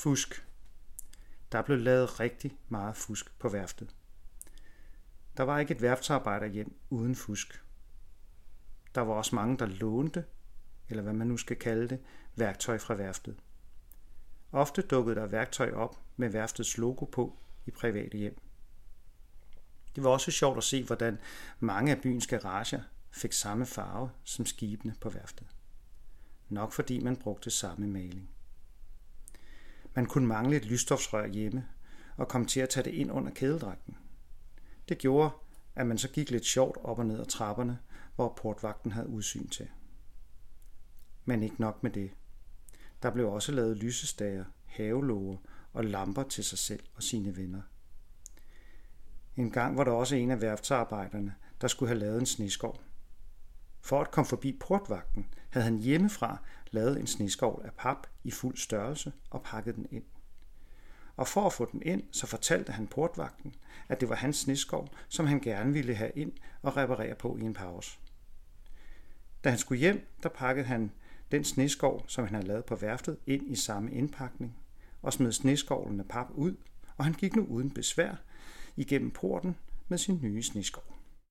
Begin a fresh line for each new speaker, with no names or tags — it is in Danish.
Fusk. Der blev lavet rigtig meget fusk på værftet. Der var ikke et værftsarbejder hjem uden fusk. Der var også mange, der lånte, eller hvad man nu skal kalde det, værktøj fra værftet. Ofte dukkede der værktøj op med værftets logo på i private hjem. Det var også sjovt at se, hvordan mange af byens garager fik samme farve som skibene på værftet. Nok fordi man brugte samme maling. Man kunne mangle et lysstofsrør hjemme og kom til at tage det ind under kædedragten. Det gjorde, at man så gik lidt sjovt op og ned ad trapperne, hvor portvagten havde udsyn til. Men ikke nok med det. Der blev også lavet lysestager, havelåger og lamper til sig selv og sine venner. En gang var der også en af værftsarbejderne, der skulle have lavet en sneskov. For at komme forbi portvagten, havde han hjemmefra lavet en sneskovl af pap i fuld størrelse og pakket den ind. Og for at få den ind, så fortalte han portvagten, at det var hans sneskov, som han gerne ville have ind og reparere på i en pause. Da han skulle hjem, der pakkede han den sneskov, som han havde lavet på værftet, ind i samme indpakning og smed sneskovlen af pap ud, og han gik nu uden besvær igennem porten med sin nye sneskov.